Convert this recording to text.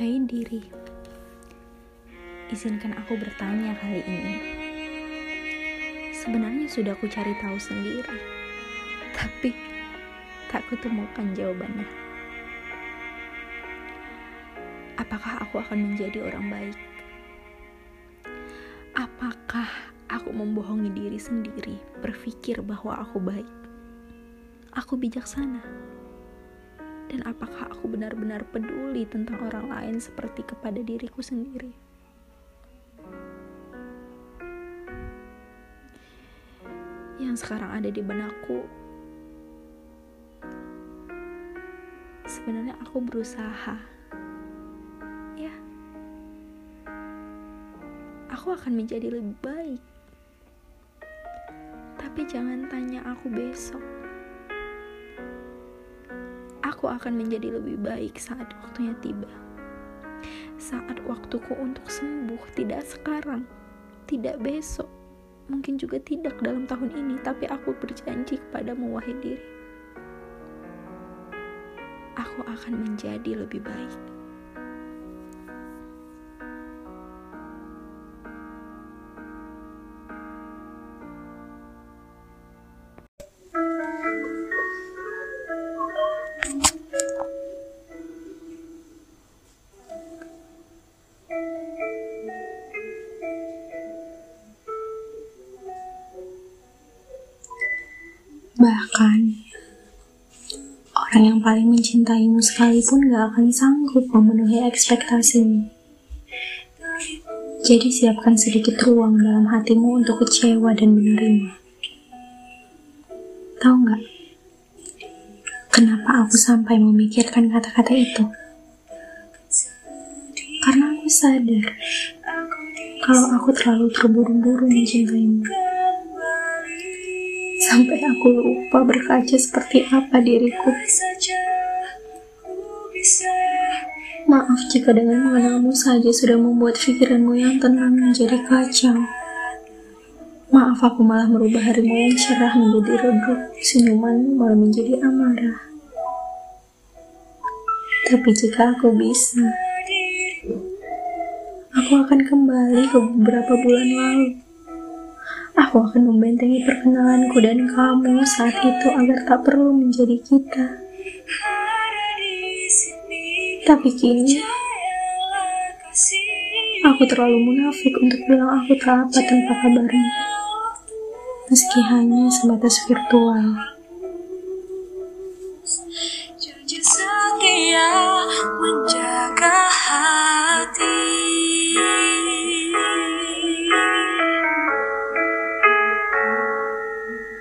Hai diri, izinkan aku bertanya kali ini. Sebenarnya sudah aku cari tahu sendiri, tapi tak kutemukan jawabannya. Apakah aku akan menjadi orang baik? Apakah aku membohongi diri sendiri, berpikir bahwa aku baik? Aku bijaksana dan apakah aku benar-benar peduli tentang orang lain seperti kepada diriku sendiri. Yang sekarang ada di benakku, sebenarnya aku berusaha, ya, aku akan menjadi lebih baik. Tapi jangan tanya aku besok aku akan menjadi lebih baik saat waktunya tiba. Saat waktuku untuk sembuh, tidak sekarang, tidak besok, mungkin juga tidak dalam tahun ini, tapi aku berjanji kepadamu, wahai diri. Aku akan menjadi lebih baik. Bahkan, orang yang paling mencintaimu sekalipun gak akan sanggup memenuhi ekspektasimu. Jadi siapkan sedikit ruang dalam hatimu untuk kecewa dan menerima. Tahu nggak? Kenapa aku sampai memikirkan kata-kata itu? Karena aku sadar kalau aku terlalu terburu-buru mencintaimu sampai aku lupa berkaca seperti apa diriku. Maaf jika dengan mengenalmu saja sudah membuat pikiranmu yang tenang menjadi kacau. Maaf aku malah merubah harimu yang cerah menjadi redup, senyumanmu malah menjadi amarah. Tapi jika aku bisa, aku akan kembali ke beberapa bulan lalu Aku akan membentengi perkenalanku dan kamu saat itu agar tak perlu menjadi kita. Tapi kini, aku terlalu munafik untuk bilang aku tak apa tanpa kabarmu. Meski hanya sebatas virtual.